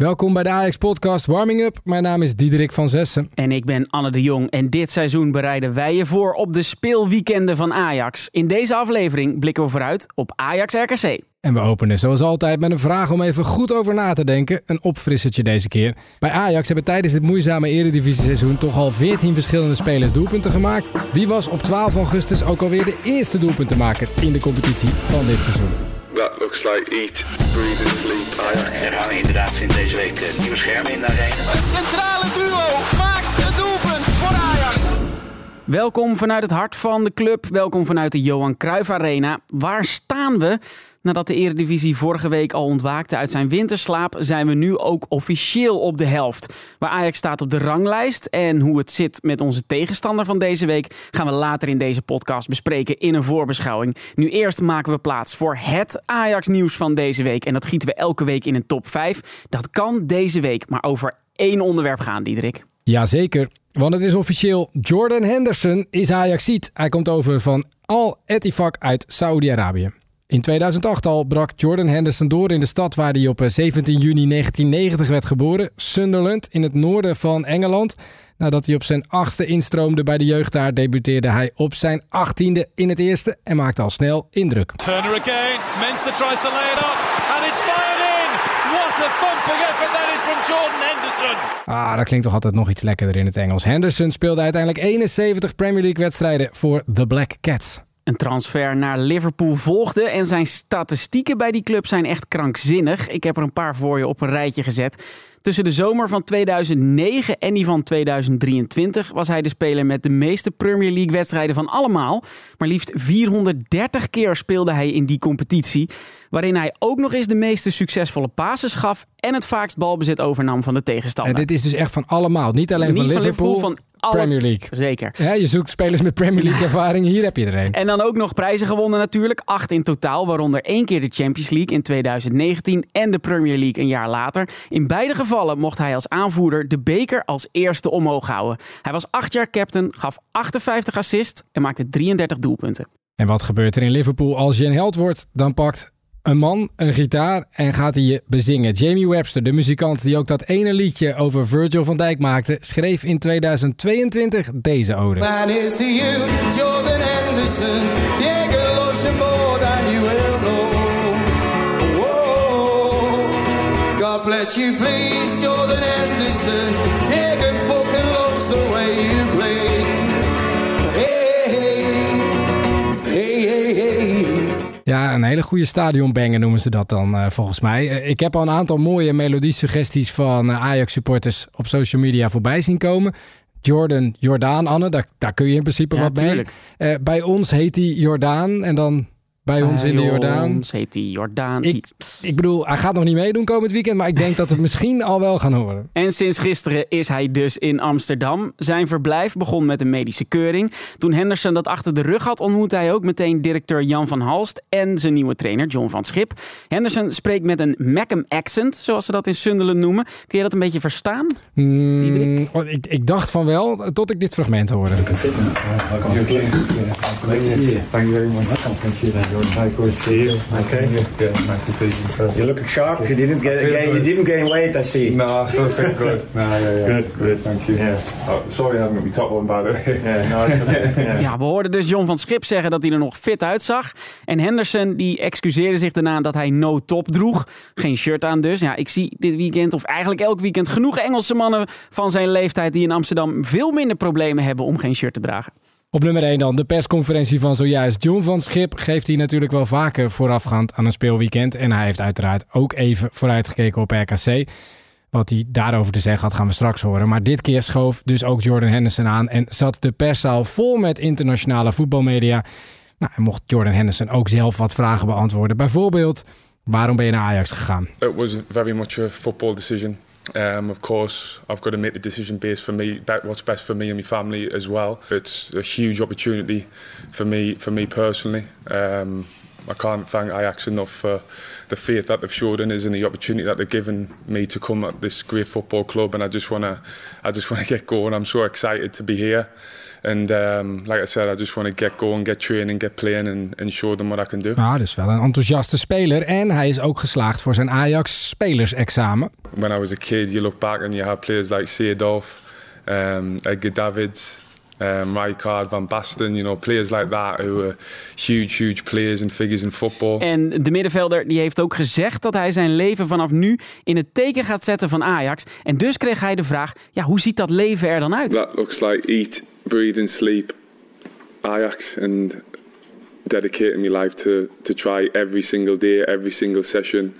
Welkom bij de Ajax Podcast Warming Up. Mijn naam is Diederik van Zessen. En ik ben Anne de Jong. En dit seizoen bereiden wij je voor op de speelweekenden van Ajax. In deze aflevering blikken we vooruit op Ajax RKC. En we openen zoals altijd met een vraag om even goed over na te denken. Een opfrissertje deze keer. Bij Ajax hebben tijdens dit moeizame eredivisie-seizoen toch al 14 verschillende spelers doelpunten gemaakt. Wie was op 12 augustus ook alweer de eerste doelpuntenmaker in de competitie van dit seizoen? That looks like eat, breathe and sleep Ajax. Er hangen inderdaad sinds deze week eh, nieuwe schermen in de arena. Het centrale duo Welkom vanuit het hart van de club. Welkom vanuit de Johan Cruijff Arena. Waar staan we? Nadat de Eredivisie vorige week al ontwaakte uit zijn winterslaap, zijn we nu ook officieel op de helft. Waar Ajax staat op de ranglijst en hoe het zit met onze tegenstander van deze week, gaan we later in deze podcast bespreken in een voorbeschouwing. Nu eerst maken we plaats voor het Ajax-nieuws van deze week. En dat gieten we elke week in een top 5. Dat kan deze week maar over één onderwerp gaan, Diederik. Jazeker, want het is officieel. Jordan Henderson is Ajaxiet. Hij komt over van Al Ettifaq uit Saudi-Arabië. In 2008 al brak Jordan Henderson door in de stad waar hij op 17 juni 1990 werd geboren, Sunderland in het noorden van Engeland. Nadat hij op zijn achtste instroomde bij de jeugd daar, debuteerde hij op zijn achttiende in het eerste en maakte al snel indruk. Turner again. Tries to lay it up, and it's fired in. What a thumping effort that is from Jordan Henderson. Ah, dat klinkt toch altijd nog iets lekkerder in het Engels. Henderson speelde uiteindelijk 71 Premier League wedstrijden voor The Black Cats. Een transfer naar Liverpool volgde en zijn statistieken bij die club zijn echt krankzinnig. Ik heb er een paar voor je op een rijtje gezet. Tussen de zomer van 2009 en die van 2023 was hij de speler met de meeste Premier League wedstrijden van allemaal. Maar liefst 430 keer speelde hij in die competitie. Waarin hij ook nog eens de meeste succesvolle passes gaf en het vaakst balbezit overnam van de tegenstander. En dit is dus echt van allemaal. Niet alleen Niet van Liverpool, van alle- Premier League. Zeker. Ja, je zoekt spelers met Premier League ervaring. Hier heb je er een. En dan ook nog prijzen gewonnen natuurlijk. Acht in totaal, waaronder één keer de Champions League in 2019 en de Premier League een jaar later. In beide gevallen mocht hij als aanvoerder de beker als eerste omhoog houden. Hij was acht jaar captain, gaf 58 assists en maakte 33 doelpunten. En wat gebeurt er in Liverpool als je een held wordt? Dan pakt een man een gitaar en gaat hij je bezingen. Jamie Webster, de muzikant die ook dat ene liedje over Virgil van Dijk maakte, schreef in 2022 deze ode. Man is to you, Jordan Henderson. Diego you God bless you, please, Jordan Henderson. Diego fucking loves the way you play. Hey, hey, hey, hey, hey. Ja, een hele goede stadionbanger noemen ze dat dan eh, volgens mij. Eh, ik heb al een aantal mooie melodiesuggesties van eh, Ajax-supporters op social media voorbij zien komen. Jordan, Jordaan, Anne, daar, daar kun je in principe Ja, wat mee. tuurlijk. Eh, bij ons heet hij Jordaan en dan bij ons in de Bij Jordaan. ons heet hij Jordaan. Ik, ik bedoel, hij gaat nog niet meedoen komend weekend, maar ik denk dat we het misschien al wel gaan horen. En sinds gisteren is hij dus in Amsterdam. Zijn verblijf begon met een medische keuring. Toen Henderson dat achter de rug had, ontmoette hij ook meteen directeur Jan van Halst en zijn nieuwe trainer John van Schip. Henderson spreekt met een Macam accent, zoals ze dat in Sunderland noemen. Kun je dat een beetje verstaan? Mm, oh, ik, ik dacht van wel, tot ik dit fragment hoorde. Much. Thank you. Hi, good to see you. Okay. Yeah, nice to see you. You look sharp. You didn't get gain. You didn't gain weight. I see. No, I still feel good. No, yeah, yeah. Good, good. Thank you. Yeah. Oh, sorry I haven't got my top on, by the way. Yeah. No, it's okay. Yeah. Ja, we hoorden dus John van Schip zeggen dat hij er nog fit uitzag. En Henderson die excuseerde zich daarna dat hij no top droeg. Geen shirt aan dus. Ja, ik zie dit weekend, of eigenlijk elk weekend, genoeg Engelse mannen van zijn leeftijd die in Amsterdam veel minder problemen hebben om geen shirt te dragen. Op nummer 1 dan de persconferentie van zojuist. John van Schip geeft hij natuurlijk wel vaker voorafgaand aan een speelweekend. En hij heeft uiteraard ook even vooruitgekeken op RKC. Wat hij daarover te zeggen had, gaan we straks horen. Maar dit keer schoof dus ook Jordan Henderson aan en zat de perszaal vol met internationale voetbalmedia. Nou, en mocht Jordan Henderson ook zelf wat vragen beantwoorden. Bijvoorbeeld, waarom ben je naar Ajax gegaan? It was very much a football decision. Um, of course, I've got to make the decision based for me, what's best for me and my family as well. It's a huge opportunity for me, for me personally. Um, I can't thank Ajax enough for the faith that they've showed in us and the opportunity that they've given me to come at this great football club. And I just wanna, I just wanna get going. I'm so excited to be here. And um, like I said, I just want to get going, get training, get playing and, and show them what I can do. Nou, dus wel een enthousiaste speler. En hij is ook geslaagd voor zijn Ajax-spelersexamen. When I was a kid, you look back and you had players like Seedorf, um, Edgar Davids, um, Rijkaard, Van Basten, you know, players like that who were huge, huge players and figures in football. En de middenvelder die heeft ook gezegd dat hij zijn leven vanaf nu in het teken gaat zetten van Ajax. En dus kreeg hij de vraag, ja, hoe ziet dat leven er dan uit? That looks like eat, breathe and sleep Ajax and dedicating my life to, to try every single day, every single session.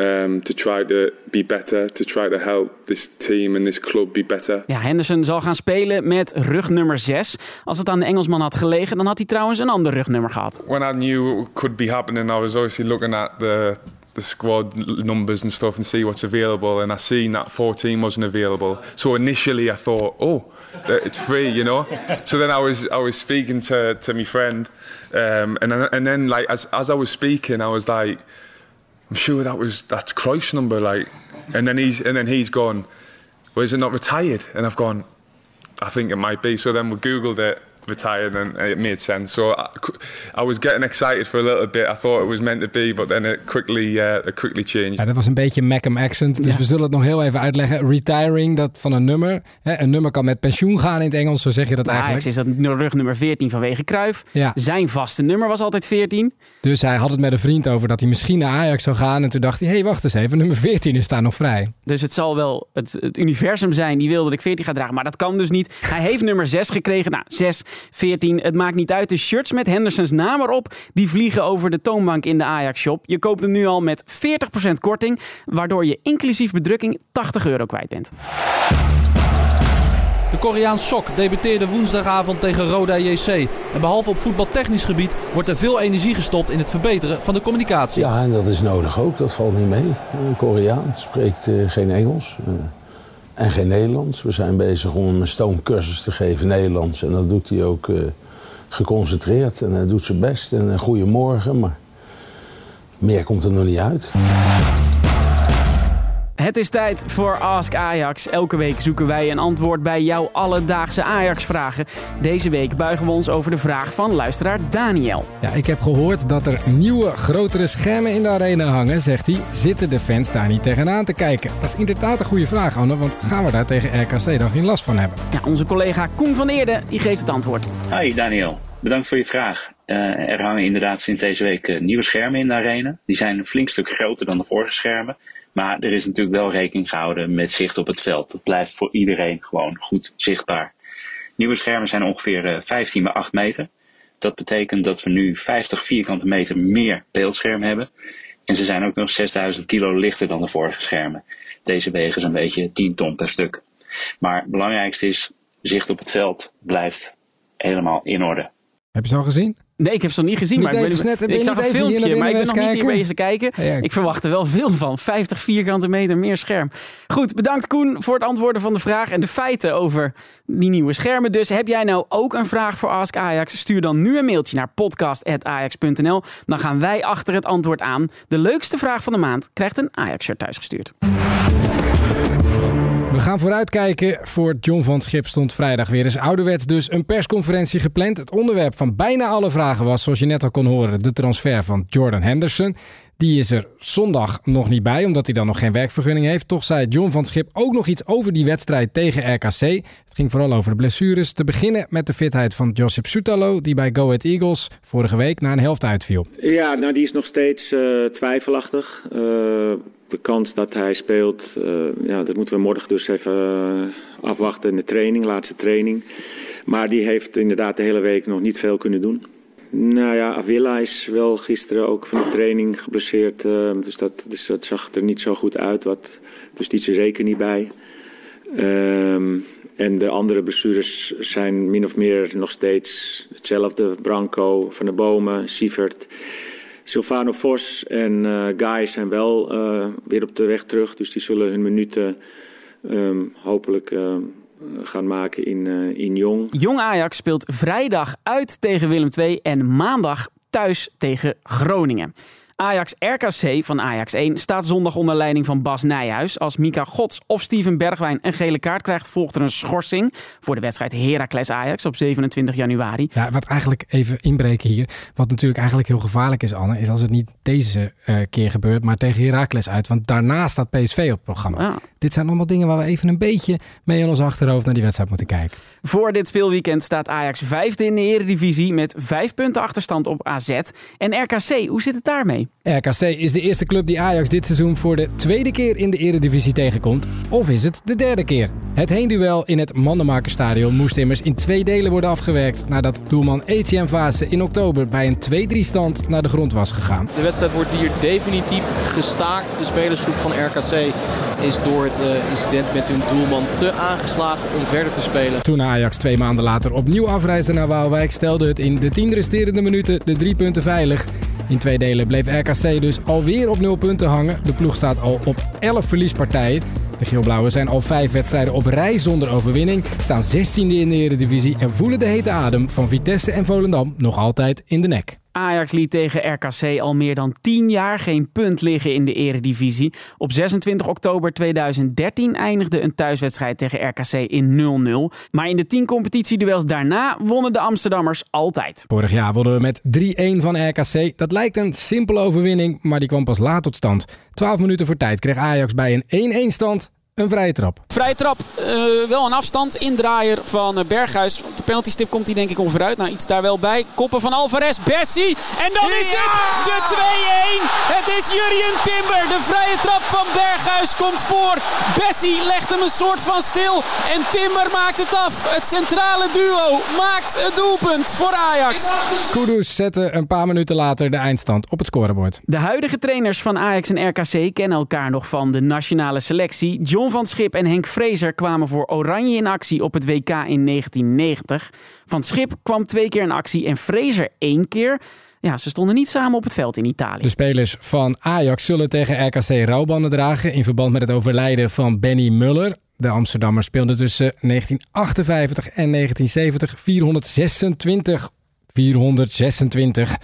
Um, to try to be better, to try to help this team and this club be better. Ja, Henderson zal gaan spelen met rugnummer 6. Als het aan de Engelsman had gelegen, dan had hij trouwens een ander rugnummer gehad. When I knew what could be happening, I was obviously looking at the the squad numbers and stuff and see what's available. And I seen that 14 wasn't available. So initially I thought, oh, it's free, you know. so then I was I was speaking to to my friend, um, and then, and then like as as I was speaking, I was like, I'm sure that was that's Christ's number, like. And then he's and then he's gone, well, is it not retired? And I've gone, I think it might be. So then we googled it. Retired and it made sense. So I, I was getting excited for a little bit. I thought it was meant to be, but then it quickly, uh, it quickly changed. Ja, dat was een beetje Macam accent, dus we zullen het nog heel even uitleggen. Retiring, dat van een nummer. Hè, een nummer kan met pensioen gaan in het Engels, zo zeg je dat eigenlijk. Ajax is dat rugnummer 14 vanwege Cruijff. Ja. Zijn vaste nummer was altijd 14. Dus hij had het met een vriend over dat hij misschien naar Ajax zou gaan. En toen dacht hij, hé, hey, wacht eens even, nummer 14 is daar nog vrij. Dus het zal wel het, het universum zijn die wil dat ik 14 ga dragen. Maar dat kan dus niet. Hij heeft nummer 6 gekregen. Nou, 6, 14, het maakt niet uit. De shirts met Hendersons naam erop, die vliegen over de toonbank in de Ajax-shop. Je koopt hem nu al met 40% korting, waardoor je inclusief bedrukking 80 euro kwijt bent. De Koreaan Sok debuteerde woensdagavond tegen Roda JC. En behalve op voetbaltechnisch gebied wordt er veel energie gestopt in het verbeteren van de communicatie. Ja, en dat is nodig ook. Dat valt niet mee. Een Koreaan spreekt eh, geen Engels eh, en geen Nederlands. We zijn bezig om hem een stoomcursus te geven Nederlands. En dat doet hij ook eh, geconcentreerd. En hij doet zijn best. En een goeiemorgen, maar meer komt er nog niet uit. Het is tijd voor Ask Ajax. Elke week zoeken wij een antwoord bij jouw alledaagse Ajax-vragen. Deze week buigen we ons over de vraag van luisteraar Daniel. Ja, ik heb gehoord dat er nieuwe, grotere schermen in de arena hangen, zegt hij. Zitten de fans daar niet tegenaan te kijken? Dat is inderdaad een goede vraag, Anne, want gaan we daar tegen RKC dan geen last van hebben? Ja, onze collega Koen van Eerde die geeft het antwoord. Hi Daniel, bedankt voor je vraag. Eh, er hangen inderdaad sinds deze week eh, nieuwe schermen in de arena. Die zijn een flink stuk groter dan de vorige schermen. Maar er is natuurlijk wel rekening gehouden met zicht op het veld. Dat blijft voor iedereen gewoon goed zichtbaar. Nieuwe schermen zijn ongeveer eh, 15 bij 8 meter. Dat betekent dat we nu 50 vierkante meter meer beeldscherm hebben. En ze zijn ook nog 6000 kilo lichter dan de vorige schermen. Deze wegen zo'n beetje 10 ton per stuk. Maar het belangrijkste is, zicht op het veld blijft helemaal in orde. Heb je ze al gezien? Nee, ik heb ze nog niet gezien. Niet maar ik, ben, net- ben je ik zag een filmpje, maar ik ben nog niet hier eens bezig kijken. Ja, ja. Ik verwacht er wel veel van. 50 vierkante meter meer scherm. Goed, bedankt Koen voor het antwoorden van de vraag en de feiten over die nieuwe schermen. Dus heb jij nou ook een vraag voor Ask Ajax? Stuur dan nu een mailtje naar podcast.ajax.nl. Dan gaan wij achter het antwoord aan. De leukste vraag van de maand krijgt een Ajax-shirt thuisgestuurd. We gaan vooruitkijken. Voor John van Schip stond vrijdag weer eens ouderwets dus een persconferentie gepland. Het onderwerp van bijna alle vragen was, zoals je net al kon horen, de transfer van Jordan Henderson. Die is er zondag nog niet bij, omdat hij dan nog geen werkvergunning heeft. Toch zei John van Schip ook nog iets over die wedstrijd tegen RKC. Het ging vooral over de blessures. Te beginnen met de fitheid van Josip Soetalo, die bij Go Ahead Eagles vorige week na een helft uitviel. Ja, nou die is nog steeds eh, twijfelachtig. Eh, de kans dat hij speelt, eh, ja, dat moeten we morgen dus even eh, afwachten in de training, laatste training. Maar die heeft inderdaad de hele week nog niet veel kunnen doen. Nou ja, Avila is wel gisteren ook van de training geblesseerd. eh, dus, dat, dus dat zag er niet zo goed uit. Wat, dus die is er zeker niet bij. Ehm, en de andere blessures zijn min of meer nog steeds hetzelfde. Branco, Van de Bomen, Sievert. Silvano Vos en eh, Guy zijn wel eh, weer op de weg terug. Dus die zullen hun minuten ehm, hopelijk eh, gaan maken in, in Jong. Jong Ajax speelt vrijdag uit tegen Willem II en maandag thuis tegen Groningen. Ajax RKC van Ajax 1 staat zondag onder leiding van Bas Nijhuis. Als Mika Gods of Steven Bergwijn een gele kaart krijgt, volgt er een schorsing voor de wedstrijd Heracles Ajax op 27 januari. Ja, wat eigenlijk even inbreken hier, wat natuurlijk eigenlijk heel gevaarlijk is, Anne, is als het niet deze uh, keer gebeurt, maar tegen Heracles uit. Want daarna staat PSV op het programma. Ja. Dit zijn allemaal dingen waar we even een beetje mee in ons achterhoofd naar die wedstrijd moeten kijken. Voor dit speelweekend staat Ajax vijfde in de Eredivisie met vijf punten achterstand op AZ. En RKC, hoe zit het daarmee? RKC is de eerste club die Ajax dit seizoen voor de tweede keer in de Eredivisie tegenkomt. Of is het de derde keer? Het heenduel in het Mandenmakerstadion moest immers in twee delen worden afgewerkt nadat doelman Etienne Vase in oktober bij een 2-3 stand naar de grond was gegaan. De wedstrijd wordt hier definitief gestaakt. De spelersgroep van RKC is door het uh, incident met hun doelman te aangeslagen om verder te spelen. Toen Ajax twee maanden later opnieuw afreisde naar Waalwijk stelde het in de tien resterende minuten de drie punten veilig. In twee delen bleef RKC dus alweer op nul punten hangen. De ploeg staat al op 11 verliespartijen. De Geelblauwen zijn al vijf wedstrijden op rij zonder overwinning, staan 16e in de Eredivisie en voelen de hete adem van Vitesse en Volendam nog altijd in de nek. Ajax liet tegen RKC al meer dan 10 jaar geen punt liggen in de eredivisie. Op 26 oktober 2013 eindigde een thuiswedstrijd tegen RKC in 0-0. Maar in de 10 competitieduels daarna wonnen de Amsterdammers altijd. Vorig jaar wonnen we met 3-1 van RKC. Dat lijkt een simpele overwinning, maar die kwam pas laat tot stand. 12 minuten voor tijd kreeg Ajax bij een 1-1 stand een vrije trap. Vrije trap, uh, wel een afstand. Indraaier van uh, Berghuis. Op de penaltystip komt hij denk ik onveruit. Nou, iets daar wel bij. Koppen van Alvarez, Bessie. En dan is dit de 2-1. Het is Jurien Timber. De vrije trap van Berghuis komt voor. Bessie legt hem een soort van stil. En Timber maakt het af. Het centrale duo maakt het doelpunt voor Ajax. Kudus zette een paar minuten later de eindstand op het scorebord. De huidige trainers van Ajax en RKC kennen elkaar nog van de nationale selectie. John van Schip en Henk Vrezer kwamen voor Oranje in actie op het WK in 1990. Van Schip kwam twee keer in actie en Vrezer één keer. Ja, ze stonden niet samen op het veld in Italië. De spelers van Ajax zullen tegen RKC rouwbanden dragen in verband met het overlijden van Benny Muller. De Amsterdammers speelden tussen 1958 en 1970 426, 426,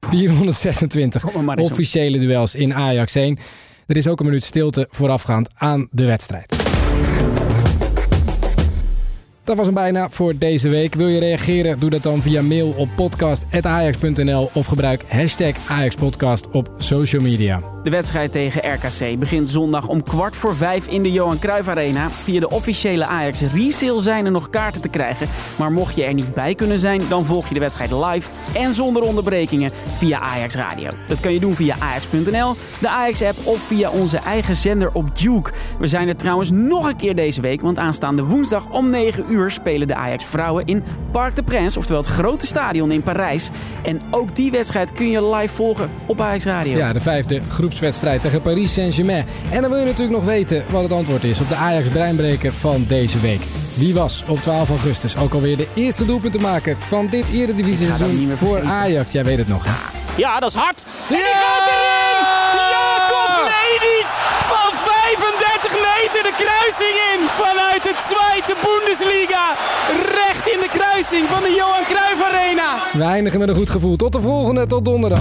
426 officiële duels in Ajax 1. Er is ook een minuut stilte voorafgaand aan de wedstrijd. Dat was hem bijna voor deze week. Wil je reageren? Doe dat dan via mail op podcast.ajax.nl of gebruik hashtag AjaxPodcast op social media. De wedstrijd tegen RKC begint zondag om kwart voor vijf in de Johan Cruijff Arena. Via de officiële Ajax Resale zijn er nog kaarten te krijgen. Maar mocht je er niet bij kunnen zijn, dan volg je de wedstrijd live en zonder onderbrekingen via Ajax Radio. Dat kan je doen via ajax.nl, de Ajax-app of via onze eigen zender op Duke. We zijn er trouwens nog een keer deze week, want aanstaande woensdag om 9 uur spelen de Ajax vrouwen in Parc de Princes, oftewel het grote stadion in Parijs. En ook die wedstrijd kun je live volgen op Ajax Radio. Ja, de vijfde groepswedstrijd tegen Paris Saint-Germain. En dan wil je natuurlijk nog weten wat het antwoord is op de Ajax breinbreker van deze week. Wie was op 12 augustus ook alweer de eerste doelpunt te maken van dit Eredivisie seizoen voor Ajax? Jij weet het nog. Hè? Ja, dat is hard. En die gaat erin! Jacob van 35 meter de kruising in vanuit de tweede Bundesliga. Recht in de kruising van de Johan Cruijff Arena. We eindigen met een goed gevoel. Tot de volgende, tot donderdag.